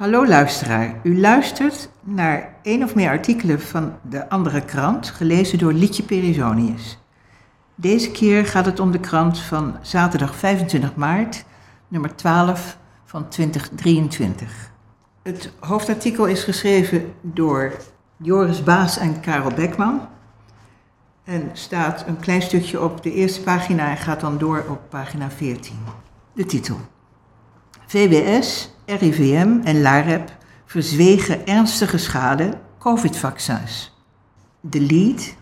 Hallo luisteraar, u luistert naar één of meer artikelen van de andere krant, gelezen door Lietje Perisonius. Deze keer gaat het om de krant van zaterdag 25 maart, nummer 12 van 2023. Het hoofdartikel is geschreven door Joris Baas en Karel Bekman. En staat een klein stukje op de eerste pagina en gaat dan door op pagina 14. De titel. VWS, RIVM en LAREP verzwegen ernstige schade COVID-vaccins. De lead,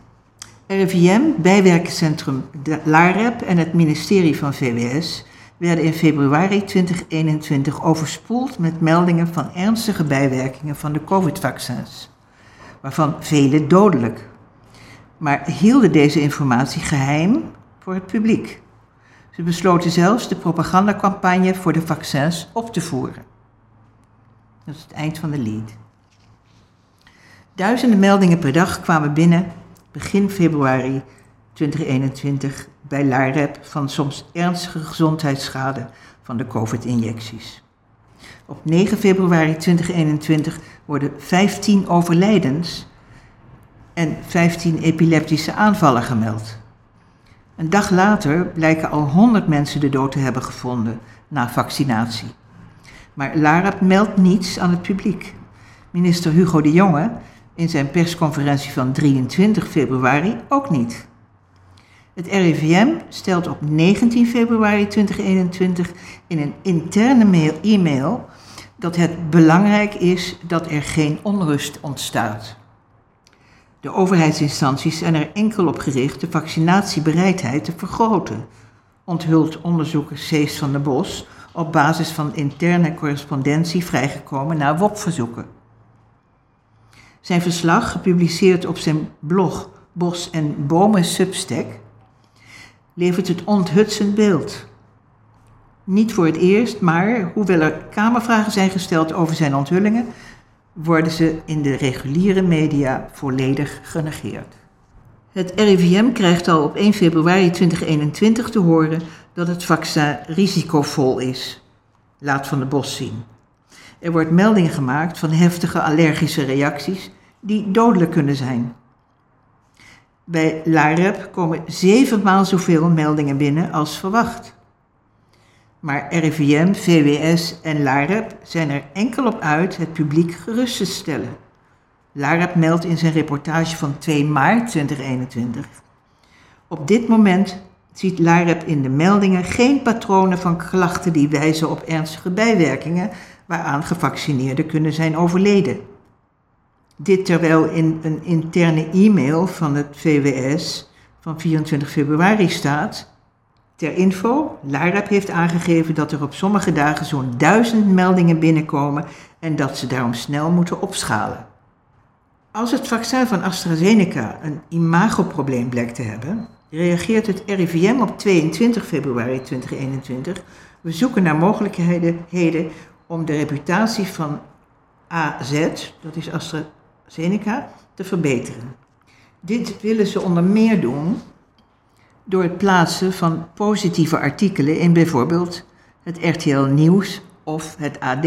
RIVM, bijwerkencentrum LAREP en het ministerie van VWS werden in februari 2021 overspoeld met meldingen van ernstige bijwerkingen van de COVID-vaccins, waarvan vele dodelijk. Maar hielden deze informatie geheim voor het publiek. Ze besloten zelfs de propagandacampagne voor de vaccins op te voeren. Dat is het eind van de lead. Duizenden meldingen per dag kwamen binnen begin februari 2021 bij LAREP van soms ernstige gezondheidsschade van de COVID-injecties. Op 9 februari 2021 worden 15 overlijdens en 15 epileptische aanvallen gemeld. Een dag later blijken al 100 mensen de dood te hebben gevonden na vaccinatie. Maar LAREP meldt niets aan het publiek. Minister Hugo de Jonge in zijn persconferentie van 23 februari ook niet. Het RIVM stelt op 19 februari 2021 in een interne e-mail dat het belangrijk is dat er geen onrust ontstaat. De overheidsinstanties zijn er enkel op gericht de vaccinatiebereidheid te vergroten, onthult onderzoeker Cees van der Bos op basis van interne correspondentie vrijgekomen na WOP-verzoeken. Zijn verslag, gepubliceerd op zijn blog Bos en Bomen Substack, levert het onthutsend beeld. Niet voor het eerst, maar hoewel er kamervragen zijn gesteld over zijn onthullingen, worden ze in de reguliere media volledig genegeerd. Het RIVM krijgt al op 1 februari 2021 te horen dat het vaccin risicovol is. Laat van de Bos zien. Er wordt melding gemaakt van heftige allergische reacties die dodelijk kunnen zijn. Bij LAREP komen zevenmaal zoveel meldingen binnen als verwacht. Maar RIVM, VWS en LAREP zijn er enkel op uit het publiek gerust te stellen. LAREP meldt in zijn reportage van 2 maart 2021. Op dit moment ziet LAREP in de meldingen geen patronen van klachten die wijzen op ernstige bijwerkingen waaraan gevaccineerden kunnen zijn overleden. Dit terwijl in een interne e-mail van het VWS van 24 februari staat. Ter info, LAREP heeft aangegeven dat er op sommige dagen zo'n duizend meldingen binnenkomen en dat ze daarom snel moeten opschalen. Als het vaccin van AstraZeneca een imagoprobleem blijkt te hebben, reageert het RIVM op 22 februari 2021. We zoeken naar mogelijkheden om de reputatie van AZ, dat is AstraZeneca, te verbeteren. Dit willen ze onder meer doen door het plaatsen van positieve artikelen in bijvoorbeeld het RTL Nieuws of het AD.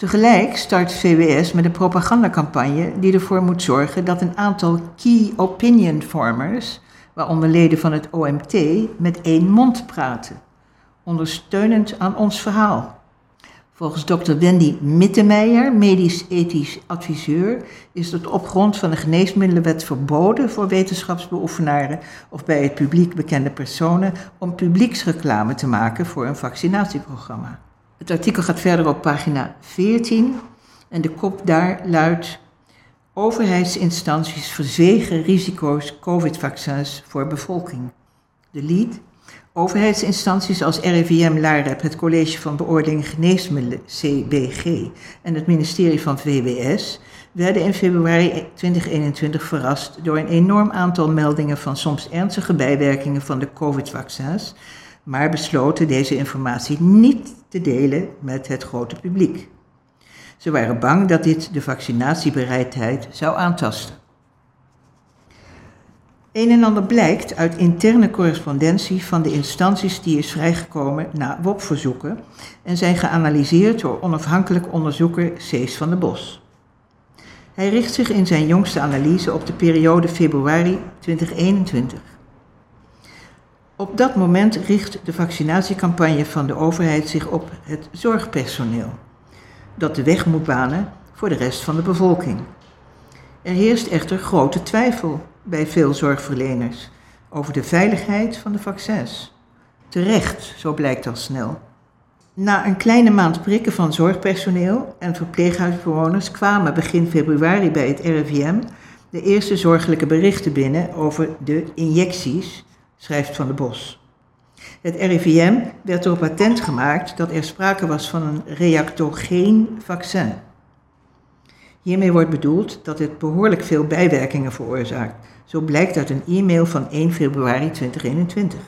Tegelijk start VWS met een propagandacampagne die ervoor moet zorgen dat een aantal key opinion formers, waaronder leden van het OMT, met één mond praten, ondersteunend aan ons verhaal. Volgens dokter Wendy Mittemeijer, medisch-ethisch adviseur, is het op grond van de geneesmiddelenwet verboden voor wetenschapsbeoefenaren of bij het publiek bekende personen om publieksreclame te maken voor een vaccinatieprogramma. Het artikel gaat verder op pagina 14 en de kop daar luidt: Overheidsinstanties verzwegen risico's COVID-vaccins voor bevolking. De lead. Overheidsinstanties als RIVM, LAREP, het College van Beoordeling Geneesmiddelen, CBG, en het ministerie van VWS werden in februari 2021 verrast door een enorm aantal meldingen van soms ernstige bijwerkingen van de COVID-vaccins maar besloten deze informatie niet te delen met het grote publiek. Ze waren bang dat dit de vaccinatiebereidheid zou aantasten. Een en ander blijkt uit interne correspondentie van de instanties die is vrijgekomen na WOP-verzoeken en zijn geanalyseerd door onafhankelijk onderzoeker Cees van der Bos. Hij richt zich in zijn jongste analyse op de periode februari 2021. Op dat moment richt de vaccinatiecampagne van de overheid zich op het zorgpersoneel, dat de weg moet banen voor de rest van de bevolking. Er heerst echter grote twijfel bij veel zorgverleners over de veiligheid van de vaccins. Terecht, zo blijkt al snel. Na een kleine maand prikken van zorgpersoneel en verpleeghuisbewoners kwamen begin februari bij het RIVM de eerste zorgelijke berichten binnen over de injecties, schrijft Van de Bos. Het RIVM werd erop attent gemaakt dat er sprake was van een reactogeen vaccin. Hiermee wordt bedoeld dat het behoorlijk veel bijwerkingen veroorzaakt. Zo blijkt uit een e-mail van 1 februari 2021.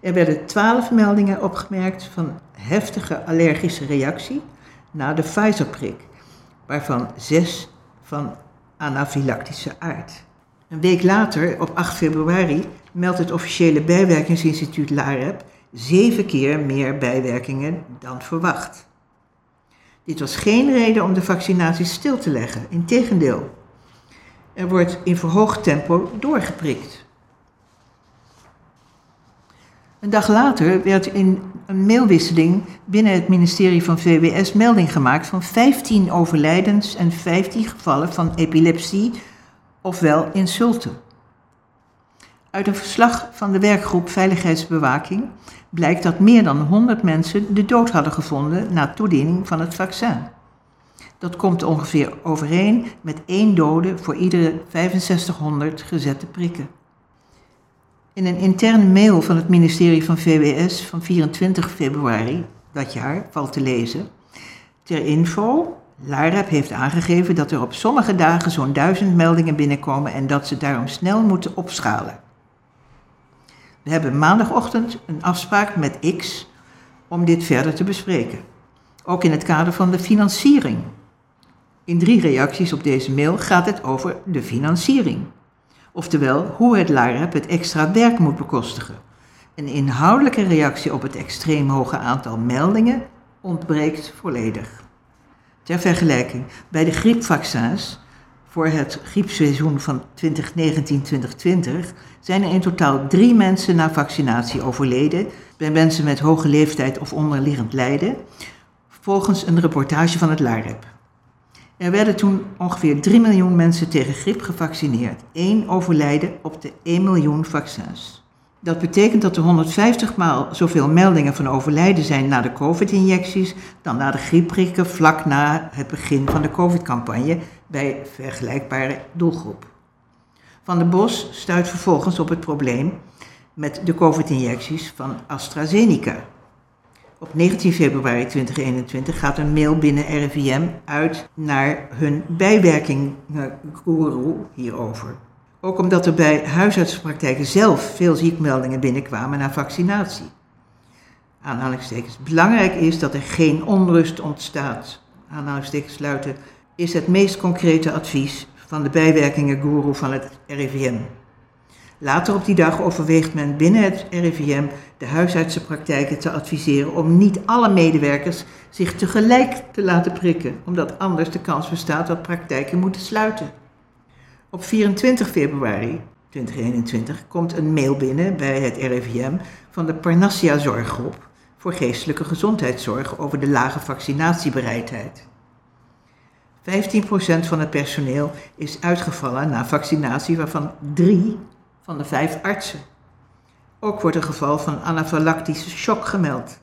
Er werden 12 meldingen opgemerkt van heftige allergische reactie na de Pfizer-prik, waarvan 6 van anafylactische aard. Een week later, op 8 februari, meldt het officiële bijwerkingsinstituut LAREP zeven keer meer bijwerkingen dan verwacht. Dit was geen reden om de vaccinatie stil te leggen, integendeel. Er wordt in verhoogd tempo doorgeprikt. Een dag later werd in een mailwisseling binnen het ministerie van VWS melding gemaakt van 15 overlijdens en 15 gevallen van epilepsie, ofwel insulten. Uit een verslag van de werkgroep Veiligheidsbewaking blijkt dat meer dan 100 mensen de dood hadden gevonden na toediening van het vaccin. Dat komt ongeveer overeen met één dode voor iedere 6500 gezette prikken. In een interne mail van het ministerie van VWS van 24 februari dat jaar valt te lezen: Ter info, LAREP heeft aangegeven dat er op sommige dagen zo'n duizend meldingen binnenkomen en dat ze daarom snel moeten opschalen. We hebben maandagochtend een afspraak met X om dit verder te bespreken. Ook in het kader van de financiering. In drie reacties op deze mail gaat het over de financiering. Oftewel, hoe het LAREP het extra werk moet bekostigen. Een inhoudelijke reactie op het extreem hoge aantal meldingen ontbreekt volledig. Ter vergelijking, bij de griepvaccins voor het griepseizoen van 2019-2020 zijn er in totaal drie mensen na vaccinatie overleden bij mensen met hoge leeftijd of onderliggend lijden, volgens een reportage van het LAREP. Er werden toen ongeveer 3 miljoen mensen tegen griep gevaccineerd, één overlijden op de 1 miljoen vaccins. Dat betekent dat er 150 maal zoveel meldingen van overlijden zijn na de COVID-injecties dan na de griepprikken vlak na het begin van de COVID-campagne bij vergelijkbare doelgroep. Van der Bos stuit vervolgens op het probleem met de COVID-injecties van AstraZeneca. Op 19 februari 2021 gaat een mail binnen RIVM uit naar hun bijwerkingguru hierover. Ook omdat er bij huisartsenpraktijken zelf veel ziekmeldingen binnenkwamen na vaccinatie. Aanhalingstekens. Belangrijk is dat er geen onrust ontstaat. Aanhalingstekens sluiten is het meest concrete advies van de bijwerkingenguru van het RIVM. Later op die dag overweegt men binnen het RIVM de huisartsenpraktijken te adviseren om niet alle medewerkers zich tegelijk te laten prikken, omdat anders de kans bestaat dat praktijken moeten sluiten. Op 24 februari 2021 komt een mail binnen bij het RIVM van de Parnassia Zorggroep voor geestelijke gezondheidszorg over de lage vaccinatiebereidheid. 15% van het personeel is uitgevallen na vaccinatie, waarvan drie van de vijf artsen. Ook wordt een geval van anafylactische shock gemeld.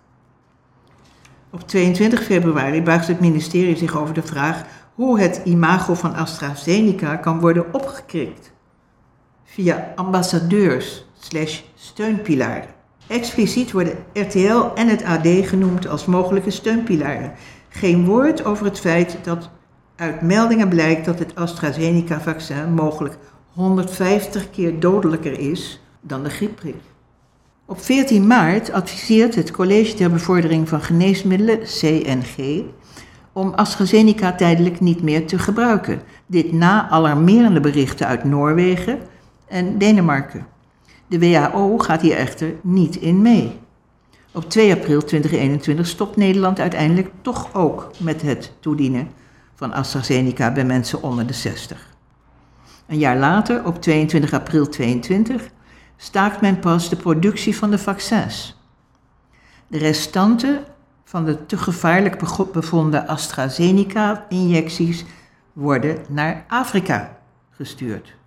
Op 22 februari buigt het ministerie zich over de vraag hoe het imago van AstraZeneca kan worden opgekrikt. Via ambassadeurs slash steunpilaren. Expliciet worden RTL en het AD genoemd als mogelijke steunpilaren. Geen woord over het feit dat uit meldingen blijkt dat het AstraZeneca-vaccin mogelijk 150 keer dodelijker is dan de griepprik. Op 14 maart adviseert het College ter Bevordering van Geneesmiddelen, CNG, om AstraZeneca tijdelijk niet meer te gebruiken. Dit na alarmerende berichten uit Noorwegen en Denemarken. De WHO gaat hier echter niet in mee. Op 2 april 2021 stopt Nederland uiteindelijk toch ook met het toedienen van AstraZeneca bij mensen onder de 60. Een jaar later, op 22 april 2022, staakt men pas de productie van de vaccins. De restanten van de te gevaarlijk bevonden AstraZeneca-injecties worden naar Afrika gestuurd.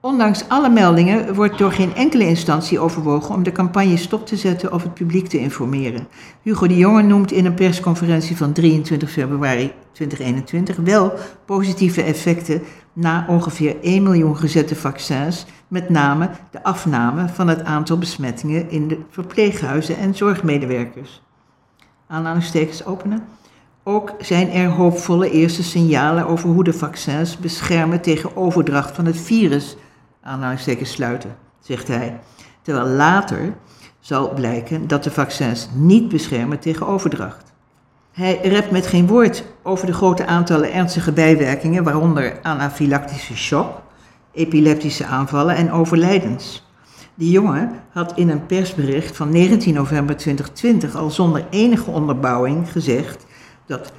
Ondanks alle meldingen wordt door geen enkele instantie overwogen om de campagne stop te zetten of het publiek te informeren. Hugo de Jonge noemt in een persconferentie van 23 februari 2021 wel positieve effecten na ongeveer 1 miljoen gezette vaccins, met name de afname van het aantal besmettingen in de verpleeghuizen en zorgmedewerkers. Aanhalingstekens openen. Ook zijn er hoopvolle eerste signalen over hoe de vaccins beschermen tegen overdracht van het virus aanhalingstekens sluiten, zegt hij. Terwijl later zal blijken dat de vaccins niet beschermen tegen overdracht. Hij rept met geen woord over de grote aantallen ernstige bijwerkingen, waaronder anafylactische shock, epileptische aanvallen en overlijdens. Die jongen had in een persbericht van 19 november 2020 al zonder enige onderbouwing gezegd dat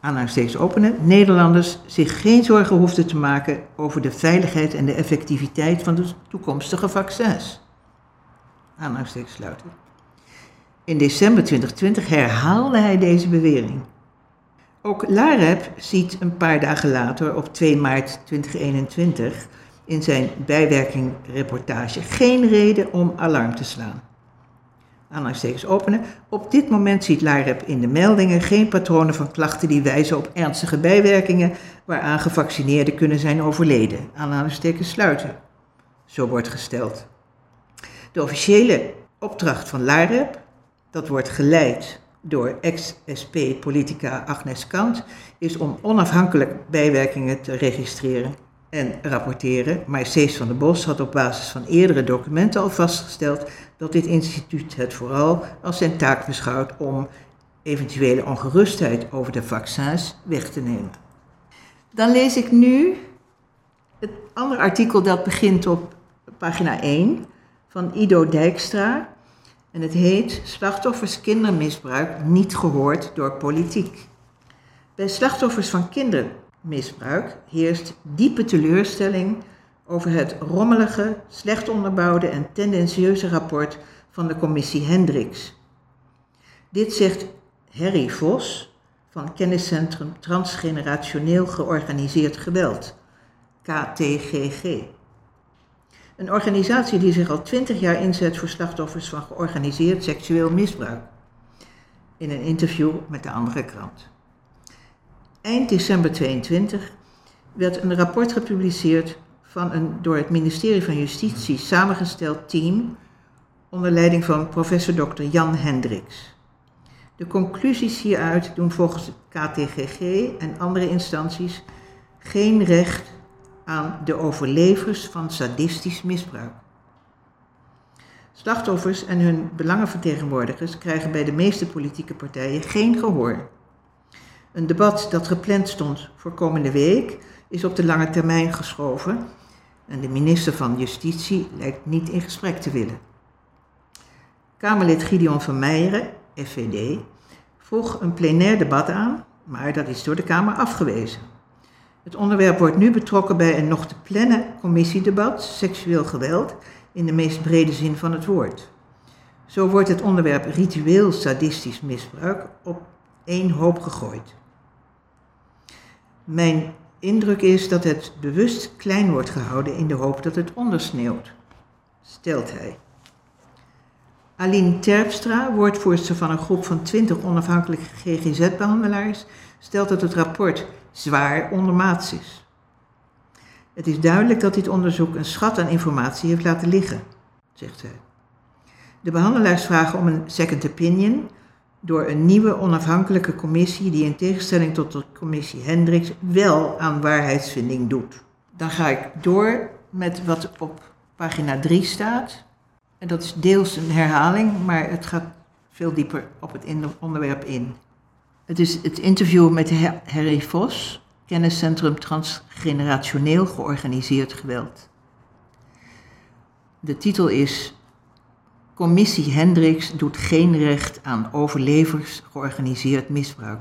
aanhalingstekens openen, Nederlanders zich geen zorgen hoefden te maken over de veiligheid en de effectiviteit van de toekomstige vaccins. Aanhalingstekens sluiten. In december 2020 herhaalde hij deze bewering. Ook LAREP ziet een paar dagen later, op 2 maart 2021, in zijn bijwerkingreportage geen reden om alarm te slaan aanhalingstekens openen. Op dit moment ziet LAREP in de meldingen geen patronen van klachten die wijzen op ernstige bijwerkingen waaraan gevaccineerden kunnen zijn overleden. Aanhalingstekens sluiten. Zo wordt gesteld. De officiële opdracht van LAREP, dat wordt geleid door ex-SP-politica Agnes Kant, is om onafhankelijk bijwerkingen te registreren en rapporteren, maar Cees van der Bos had op basis van eerdere documenten al vastgesteld dat dit instituut het vooral als zijn taak beschouwt om eventuele ongerustheid over de vaccins weg te nemen. Dan lees ik nu het andere artikel dat begint op pagina 1 van Ido Dijkstra. En het heet Slachtoffers kindermisbruik niet gehoord door politiek. Bij slachtoffers van kinderen misbruik heerst diepe teleurstelling over het rommelige, slecht onderbouwde en tendentieuze rapport van de commissie Hendricks. Dit zegt Harry Vos van Kenniscentrum Transgenerationeel Georganiseerd Geweld, KTGG. Een organisatie die zich al twintig jaar inzet voor slachtoffers van georganiseerd seksueel misbruik. In een interview met de andere krant. Eind december 22 werd een rapport gepubliceerd van een door het ministerie van Justitie samengesteld team onder leiding van professor Dr. Jan Hendricks. De conclusies hieruit doen volgens het KTGG en andere instanties geen recht aan de overlevers van sadistisch misbruik. Slachtoffers en hun belangenvertegenwoordigers krijgen bij de meeste politieke partijen geen gehoor. Een debat dat gepland stond voor komende week is op de lange termijn geschoven en de minister van Justitie lijkt niet in gesprek te willen. Kamerlid Gideon van Meijeren, FVD, vroeg een plenair debat aan, maar dat is door de Kamer afgewezen. Het onderwerp wordt nu betrokken bij een nog te plannen commissiedebat seksueel geweld in de meest brede zin van het woord. Zo wordt het onderwerp ritueel sadistisch misbruik op één hoop gegooid. Mijn indruk is dat het bewust klein wordt gehouden in de hoop dat het ondersneeuwt, stelt hij. Aline Terpstra, woordvoerster van een groep van 20 onafhankelijke GGZ-behandelaars, stelt dat het rapport zwaar ondermaats is. Het is duidelijk dat dit onderzoek een schat aan informatie heeft laten liggen, zegt zij. De behandelaars vragen om een second opinion, door een nieuwe onafhankelijke commissie die in tegenstelling tot de commissie Hendricks wel aan waarheidsvinding doet. Dan ga ik door met wat op pagina 3 staat. En dat is deels een herhaling, maar het gaat veel dieper op het onderwerp in. Het is het interview met Harry Vos, kenniscentrum transgenerationeel georganiseerd geweld. De titel is Commissie Hendricks doet geen recht aan overlevers georganiseerd misbruik.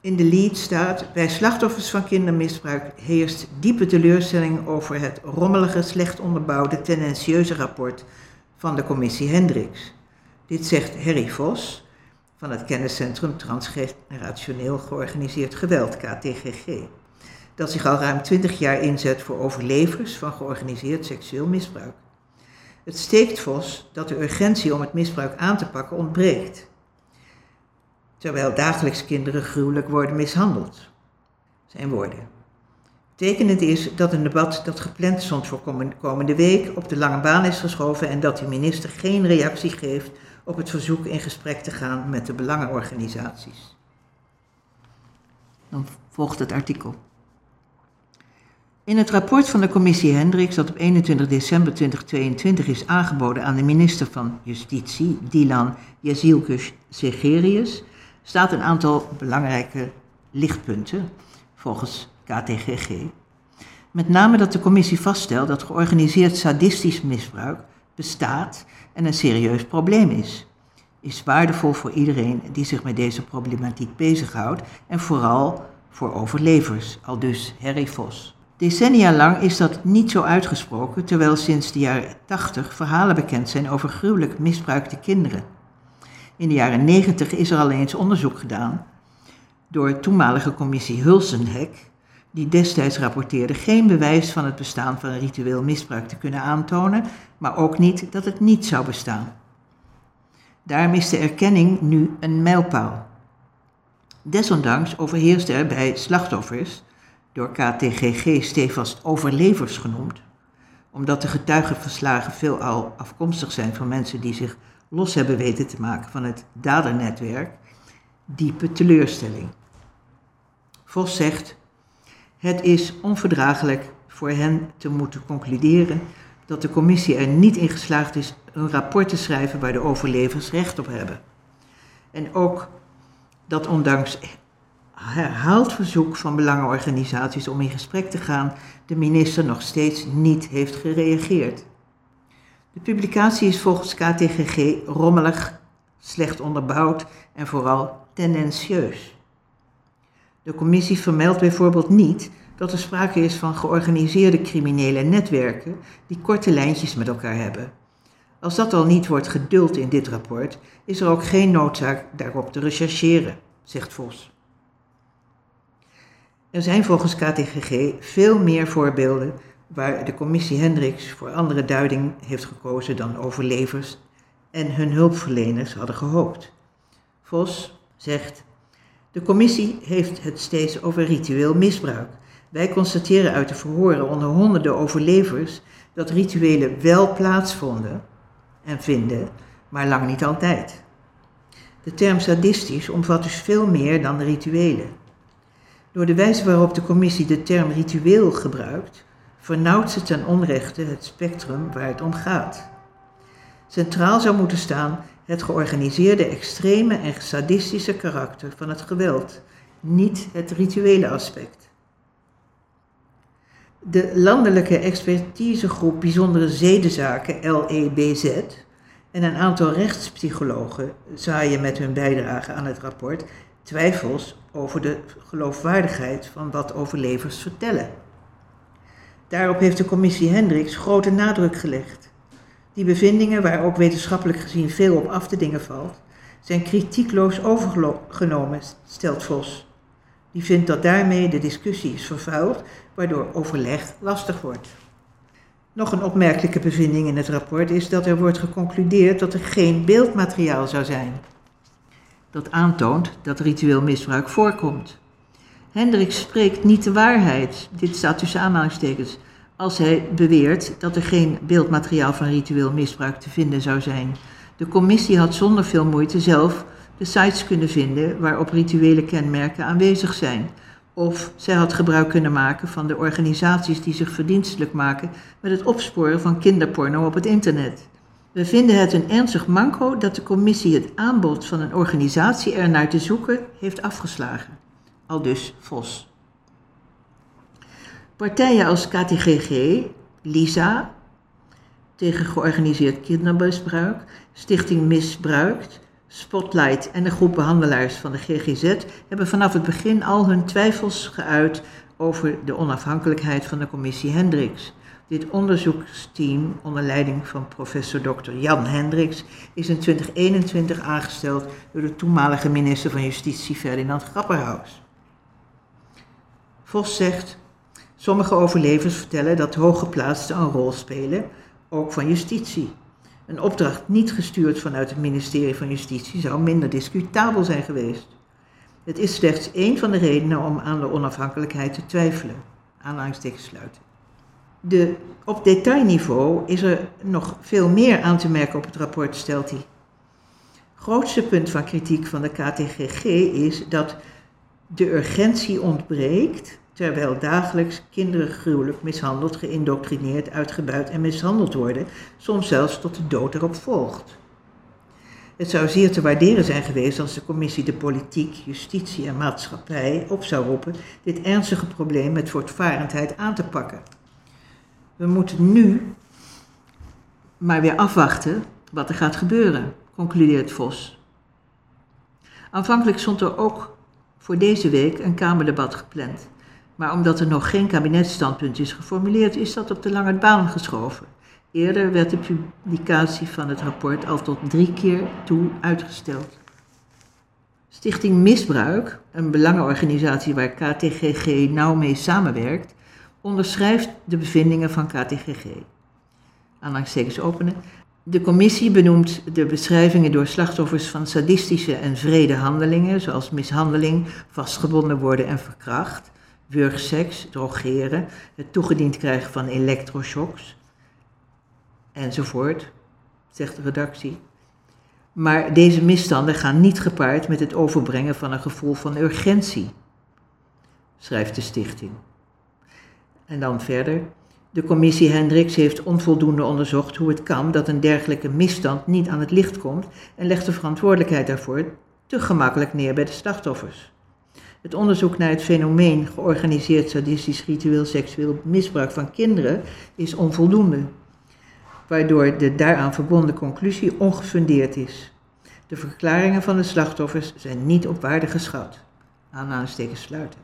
In de lead staat: Bij slachtoffers van kindermisbruik heerst diepe teleurstelling over het rommelige, slecht onderbouwde, tendentieuze rapport van de commissie Hendricks. Dit zegt Harry Vos van het kenniscentrum Transgenerationeel Georganiseerd Geweld, KTGG, dat zich al ruim 20 jaar inzet voor overlevers van georganiseerd seksueel misbruik. Het steekt Vos dat de urgentie om het misbruik aan te pakken ontbreekt terwijl dagelijks kinderen gruwelijk worden mishandeld. Zijn woorden. Tekenend is dat een debat dat gepland stond voor komende week op de lange baan is geschoven en dat de minister geen reactie geeft op het verzoek in gesprek te gaan met de belangenorganisaties. Dan volgt het artikel. In het rapport van de commissie Hendricks, dat op 21 december 2022 is aangeboden aan de minister van Justitie, Dilan Jezilkus Segerius, staat een aantal belangrijke lichtpunten volgens KTGG. Met name dat de commissie vaststelt dat georganiseerd sadistisch misbruik bestaat en een serieus probleem is. Is waardevol voor iedereen die zich met deze problematiek bezighoudt en vooral voor overlevers, al dus Harry Vos. Decennia lang is dat niet zo uitgesproken, terwijl sinds de jaren 80 verhalen bekend zijn over gruwelijk misbruikte kinderen. In de jaren 90 is er al eens onderzoek gedaan door toenmalige commissie Hulsenhek, die destijds rapporteerde geen bewijs van het bestaan van ritueel misbruik te kunnen aantonen, maar ook niet dat het niet zou bestaan. Daarom is de erkenning nu een mijlpaal. Desondanks overheerst er bij slachtoffers, door KTGG stevast overlevers genoemd, omdat de getuigenverslagen veelal afkomstig zijn van mensen die zich los hebben weten te maken van het dadernetwerk, diepe teleurstelling. Vos zegt: Het is onverdraaglijk voor hen te moeten concluderen dat de commissie er niet in geslaagd is een rapport te schrijven waar de overlevers recht op hebben. En ook dat ondanks herhaald verzoek van belangenorganisaties om in gesprek te gaan, de minister nog steeds niet heeft gereageerd. De publicatie is volgens KTGG rommelig, slecht onderbouwd en vooral tendentieus. De commissie vermeldt bijvoorbeeld niet dat er sprake is van georganiseerde criminele netwerken die korte lijntjes met elkaar hebben. Als dat al niet wordt geduld in dit rapport, is er ook geen noodzaak daarop te rechercheren, zegt Vos. Er zijn volgens KTGG veel meer voorbeelden waar de commissie Hendricks voor andere duiding heeft gekozen dan overlevers en hun hulpverleners hadden gehoopt. Vos zegt: De commissie heeft het steeds over ritueel misbruik. Wij constateren uit de verhoren onder honderden overlevers dat rituelen wel plaatsvonden en vinden, maar lang niet altijd. De term sadistisch omvat dus veel meer dan de rituelen. Door de wijze waarop de commissie de term ritueel gebruikt, vernauwt ze ten onrechte het spectrum waar het om gaat. Centraal zou moeten staan het georganiseerde extreme en sadistische karakter van het geweld, niet het rituele aspect. De Landelijke Expertisegroep Bijzondere Zedenzaken, LEBZ, en een aantal rechtspsychologen zaaien met hun bijdrage aan het rapport twijfels over de geloofwaardigheid van wat overlevers vertellen. Daarop heeft de commissie Hendricks grote nadruk gelegd. Die bevindingen, waar ook wetenschappelijk gezien veel op af te dingen valt, zijn kritiekloos overgenomen, stelt Vos. Die vindt dat daarmee de discussie is vervuild, waardoor overleg lastig wordt. Nog een opmerkelijke bevinding in het rapport is dat er wordt geconcludeerd dat er geen beeldmateriaal zou zijn. Dat aantoont dat ritueel misbruik voorkomt. Hendrik spreekt niet de waarheid, dit staat tussen aanhalingstekens, als hij beweert dat er geen beeldmateriaal van ritueel misbruik te vinden zou zijn. De commissie had zonder veel moeite zelf de sites kunnen vinden waarop rituele kenmerken aanwezig zijn. Of zij had gebruik kunnen maken van de organisaties die zich verdienstelijk maken met het opsporen van kinderporno op het internet. We vinden het een ernstig manco dat de commissie het aanbod van een organisatie er naar te zoeken heeft afgeslagen aldus Vos. Partijen als KTGG, LISA, tegen georganiseerd kindermisbruik, Stichting Misbruikt, Spotlight en de groep behandelaars van de GGZ hebben vanaf het begin al hun twijfels geuit over de onafhankelijkheid van de commissie Hendricks. Dit onderzoeksteam onder leiding van professor Dr. Jan Hendricks is in 2021 aangesteld door de toenmalige minister van Justitie Ferdinand Grapperhaus. Vos zegt, sommige overlevers vertellen dat hooggeplaatsten een rol spelen, ook van justitie. Een opdracht niet gestuurd vanuit het ministerie van Justitie zou minder discutabel zijn geweest. Het is slechts één van de redenen om aan de onafhankelijkheid te twijfelen. Aanhalingstekens sluiten. De, op detailniveau is er nog veel meer aan te merken op het rapport, stelt hij. Grootste punt van kritiek van de KTGG is dat de urgentie ontbreekt, terwijl dagelijks kinderen gruwelijk mishandeld, geïndoctrineerd, uitgebuit en mishandeld worden, soms zelfs tot de dood erop volgt. Het zou zeer te waarderen zijn geweest als de commissie de politiek, justitie en maatschappij op zou roepen dit ernstige probleem met voortvarendheid aan te pakken. We moeten nu maar weer afwachten wat er gaat gebeuren, concludeert Vos. Aanvankelijk stond er ook voor deze week een Kamerdebat gepland. Maar omdat er nog geen kabinetsstandpunt is geformuleerd, is dat op de lange baan geschoven. Eerder werd de publicatie van het rapport al tot drie keer toe uitgesteld. Stichting Misbruik, een belangenorganisatie waar KTGG nauw mee samenwerkt, onderschrijft de bevindingen van KTGG. Aanhalingstekens openen. De commissie benoemt de beschrijvingen door slachtoffers van sadistische en vrede handelingen, zoals mishandeling, vastgebonden worden en verkracht, wurgseks, drogeren, het toegediend krijgen van elektroshocks, enzovoort, zegt de redactie. Maar deze misstanden gaan niet gepaard met het overbrengen van een gevoel van urgentie, schrijft de stichting. En dan verder. De commissie Hendricks heeft onvoldoende onderzocht hoe het kan dat een dergelijke misstand niet aan het licht komt en legt de verantwoordelijkheid daarvoor te gemakkelijk neer bij de slachtoffers. Het onderzoek naar het fenomeen georganiseerd sadistisch ritueel seksueel misbruik van kinderen is onvoldoende waardoor de daaraan verbonden conclusie ongefundeerd is. De verklaringen van de slachtoffers zijn niet op waarde geschat. Aanhalingstekens sluiten.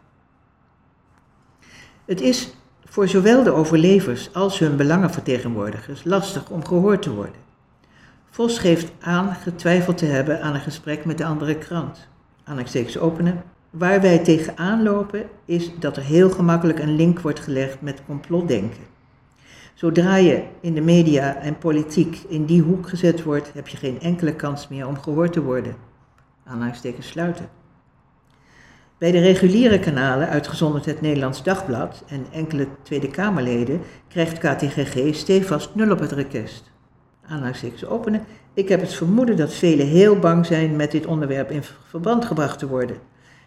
Het is voor zowel de overlevers als hun belangenvertegenwoordigers lastig om gehoord te worden. Vos geeft aan getwijfeld te hebben aan een gesprek met de andere krant. Aanhalingstekens openen. Waar wij tegenaan lopen is dat er heel gemakkelijk een link wordt gelegd met complotdenken. Zodra je in de media en politiek in die hoek gezet wordt, heb je geen enkele kans meer om gehoord te worden. Aanhalingstekens sluiten. Bij de reguliere kanalen, uitgezonderd het Nederlands Dagblad en enkele Tweede Kamerleden, krijgt KTGG stevast nul op het request. Aanhalingstekens openen. Ik heb het vermoeden dat velen heel bang zijn met dit onderwerp in verband gebracht te worden.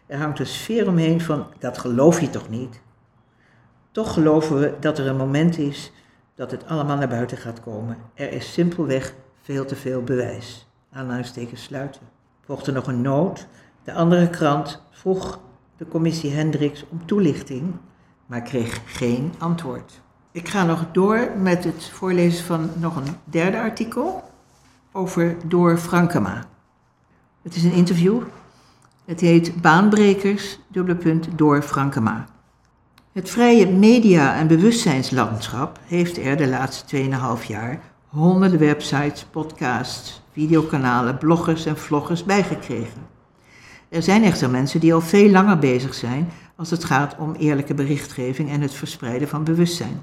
Er hangt een sfeer omheen van, dat geloof je toch niet? Toch geloven we dat er een moment is dat het allemaal naar buiten gaat komen. Er is simpelweg veel te veel bewijs. Aanhalingstekens sluiten. Volgde nog een noot. De andere krant vroeg de commissie Hendricks om toelichting, maar kreeg geen antwoord. Ik ga nog door met het voorlezen van nog een derde artikel over Door Frankema. Het is een interview. Het heet Baanbrekers, Door Frankema. Het vrije media- en bewustzijnslandschap heeft er de laatste 2,5 jaar honderden websites, podcasts, videokanalen, bloggers en vloggers bijgekregen. Er zijn echter mensen die al veel langer bezig zijn als het gaat om eerlijke berichtgeving en het verspreiden van bewustzijn.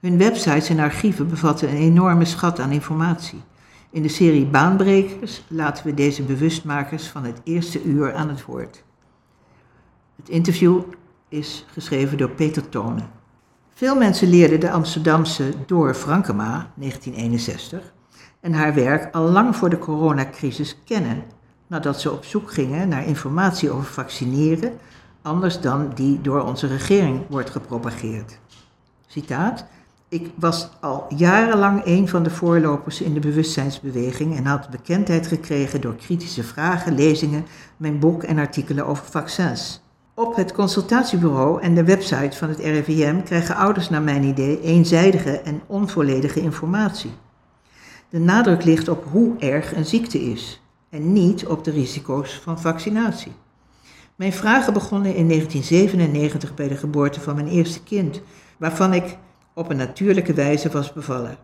Hun websites en archieven bevatten een enorme schat aan informatie. In de serie Baanbrekers laten we deze bewustmakers van het eerste uur aan het woord. Het interview is geschreven door Peter Tonen. Veel mensen leerden de Amsterdamse Door Frankema, 1961, en haar werk al lang voor de coronacrisis kennen, nadat ze op zoek gingen naar informatie over vaccineren, anders dan die door onze regering wordt gepropageerd. Citaat. Ik was al jarenlang een van de voorlopers in de bewustzijnsbeweging en had bekendheid gekregen door kritische vragen, lezingen, mijn boek en artikelen over vaccins. Op het consultatiebureau en de website van het RIVM krijgen ouders naar mijn idee eenzijdige en onvolledige informatie. De nadruk ligt op hoe erg een ziekte is en niet op de risico's van vaccinatie. Mijn vragen begonnen in 1997 bij de geboorte van mijn eerste kind, waarvan ik op een natuurlijke wijze was bevallen.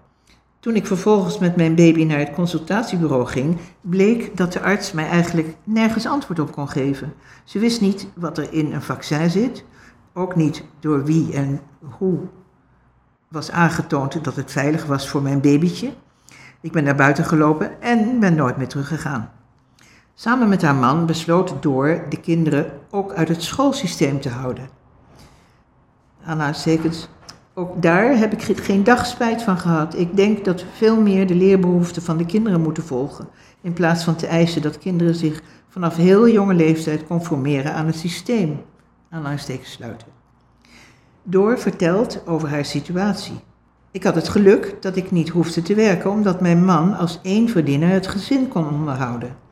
Toen ik vervolgens met mijn baby naar het consultatiebureau ging, bleek dat de arts mij eigenlijk nergens antwoord op kon geven. Ze wist niet wat er in een vaccin zit, ook niet door wie en hoe was aangetoond dat het veilig was voor mijn babytje. Ik ben naar buiten gelopen en ben nooit meer teruggegaan. Samen met haar man besloot Door de kinderen ook uit het schoolsysteem te houden. Anna Zekens, ook daar heb ik geen dag spijt van gehad. Ik denk dat we veel meer de leerbehoeften van de kinderen moeten volgen, in plaats van te eisen dat kinderen zich vanaf heel jonge leeftijd conformeren aan het systeem. Aanhalingstekens sluiten. Door vertelt over haar situatie. Ik had het geluk dat ik niet hoefde te werken, omdat mijn man als één verdiener het gezin kon onderhouden.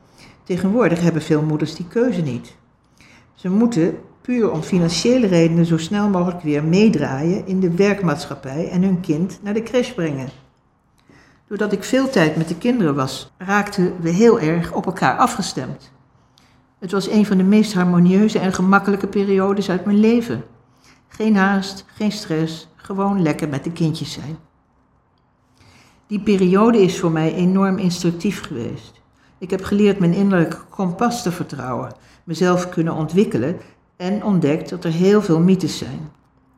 Tegenwoordig hebben veel moeders die keuze niet. Ze moeten puur om financiële redenen zo snel mogelijk weer meedraaien in de werkmaatschappij en hun kind naar de crash brengen. Doordat ik veel tijd met de kinderen was, raakten we heel erg op elkaar afgestemd. Het was een van de meest harmonieuze en gemakkelijke periodes uit mijn leven. Geen haast, geen stress, gewoon lekker met de kindjes zijn. Die periode is voor mij enorm instructief geweest. Ik heb geleerd mijn innerlijke kompas te vertrouwen, mezelf kunnen ontwikkelen en ontdekt dat er heel veel mythes zijn.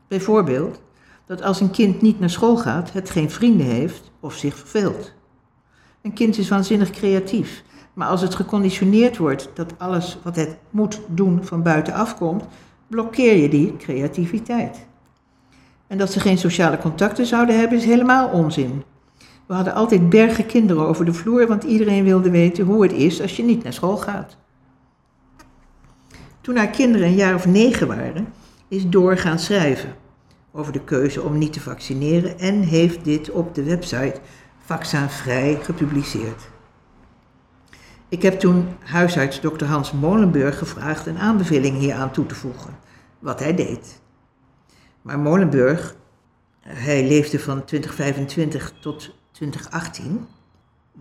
Bijvoorbeeld dat als een kind niet naar school gaat, het geen vrienden heeft of zich verveelt. Een kind is waanzinnig creatief, maar als het geconditioneerd wordt dat alles wat het moet doen van buitenaf komt, blokkeer je die creativiteit. En dat ze geen sociale contacten zouden hebben is helemaal onzin. We hadden altijd bergen kinderen over de vloer, want iedereen wilde weten hoe het is als je niet naar school gaat. Toen haar kinderen een jaar of negen waren, is Door gaan schrijven over de keuze om niet te vaccineren en heeft dit op de website Vaccinvrij gepubliceerd. Ik heb toen huisarts Dr. Hans Molenburg gevraagd een aanbeveling hieraan toe te voegen, wat hij deed. Maar Molenburg, hij leefde van 2025 tot 2018,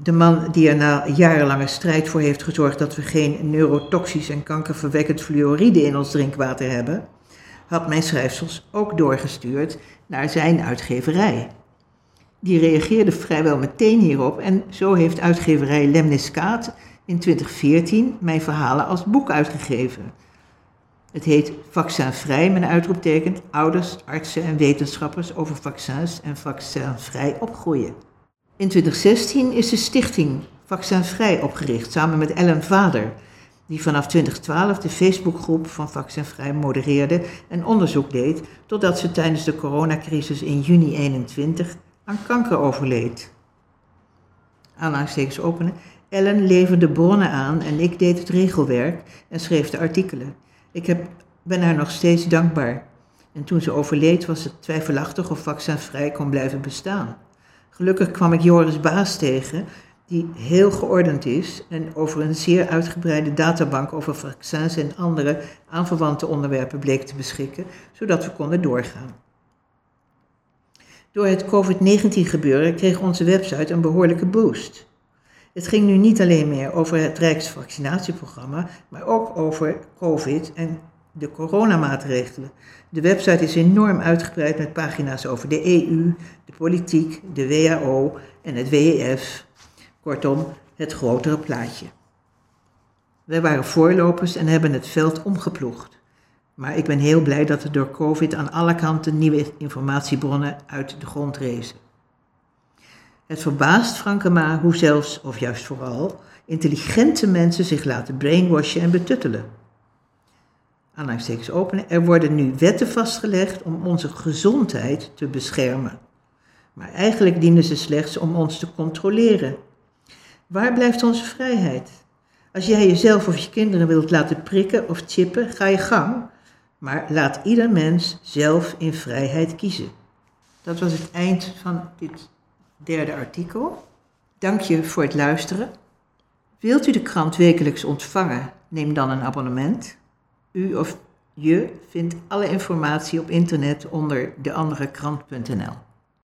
de man die er na jarenlange strijd voor heeft gezorgd dat we geen neurotoxisch en kankerverwekkend fluoride in ons drinkwater hebben, had mijn schrijfsels ook doorgestuurd naar zijn uitgeverij. Die reageerde vrijwel meteen hierop en zo heeft uitgeverij Lemniskaat in 2014 mijn verhalen als boek uitgegeven. Het heet Vaccinvrij met een uitroepteken ouders, artsen en wetenschappers over vaccins en vaccinvrij opgroeien. In 2016 is de stichting Vaccinvrij opgericht samen met Ellen Vader, die vanaf 2012 de Facebookgroep van Vaccinvrij modereerde en onderzoek deed, totdat ze tijdens de coronacrisis in juni 2021 aan kanker overleed. Aanhalingstekens openen. Ellen leverde bronnen aan en ik deed het regelwerk en schreef de artikelen. Ik heb, ben haar nog steeds dankbaar. En toen ze overleed was het twijfelachtig of vaccinvrij kon blijven bestaan. Gelukkig kwam ik Joris Baas tegen, die heel geordend is en over een zeer uitgebreide databank over vaccins en andere aanverwante onderwerpen bleek te beschikken, zodat we konden doorgaan. Door het COVID-19 gebeuren kreeg onze website een behoorlijke boost. Het ging nu niet alleen meer over het Rijksvaccinatieprogramma, maar ook over COVID en de coronamaatregelen. De website is enorm uitgebreid met pagina's over de EU, de politiek, de WHO en het WEF. Kortom, het grotere plaatje. Wij waren voorlopers en hebben het veld omgeploegd. Maar ik ben heel blij dat er door COVID aan alle kanten nieuwe informatiebronnen uit de grond rezen. Het verbaast Frankema hoe zelfs, of juist vooral, intelligente mensen zich laten brainwashen en betuttelen aanhalingstekens openen, er worden nu wetten vastgelegd om onze gezondheid te beschermen. Maar eigenlijk dienen ze slechts om ons te controleren. Waar blijft onze vrijheid? Als jij jezelf of je kinderen wilt laten prikken of chippen, ga je gang. Maar laat ieder mens zelf in vrijheid kiezen. Dat was het eind van dit derde artikel. Dank je voor het luisteren. Wilt u de krant wekelijks ontvangen? Neem dan een abonnement u of Je vindt alle informatie op internet onder deanderekrant.nl.